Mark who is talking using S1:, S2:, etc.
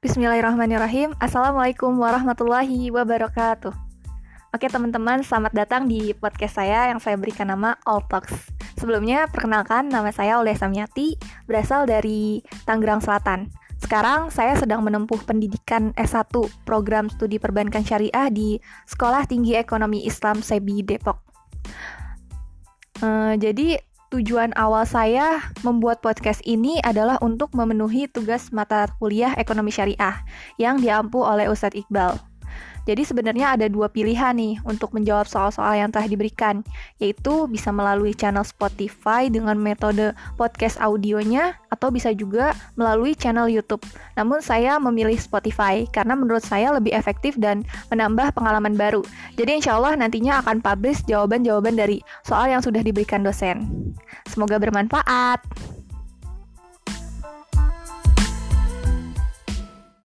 S1: Bismillahirrahmanirrahim. Assalamualaikum warahmatullahi wabarakatuh. Oke teman-teman, selamat datang di podcast saya yang saya berikan nama All Talks. Sebelumnya, perkenalkan nama saya Oleh Samyati, berasal dari Tangerang Selatan. Sekarang saya sedang menempuh pendidikan S1 program studi perbankan syariah di Sekolah Tinggi Ekonomi Islam Sebi Depok. Uh, jadi tujuan awal saya membuat podcast ini adalah untuk memenuhi tugas mata kuliah ekonomi syariah yang diampu oleh Ustadz Iqbal. Jadi sebenarnya ada dua pilihan nih untuk menjawab soal-soal yang telah diberikan, yaitu bisa melalui channel Spotify dengan metode podcast audionya, atau bisa juga melalui channel YouTube. Namun saya memilih Spotify karena menurut saya lebih efektif dan menambah pengalaman baru. Jadi insya Allah nantinya akan publish jawaban-jawaban dari soal yang sudah diberikan dosen. Semoga bermanfaat.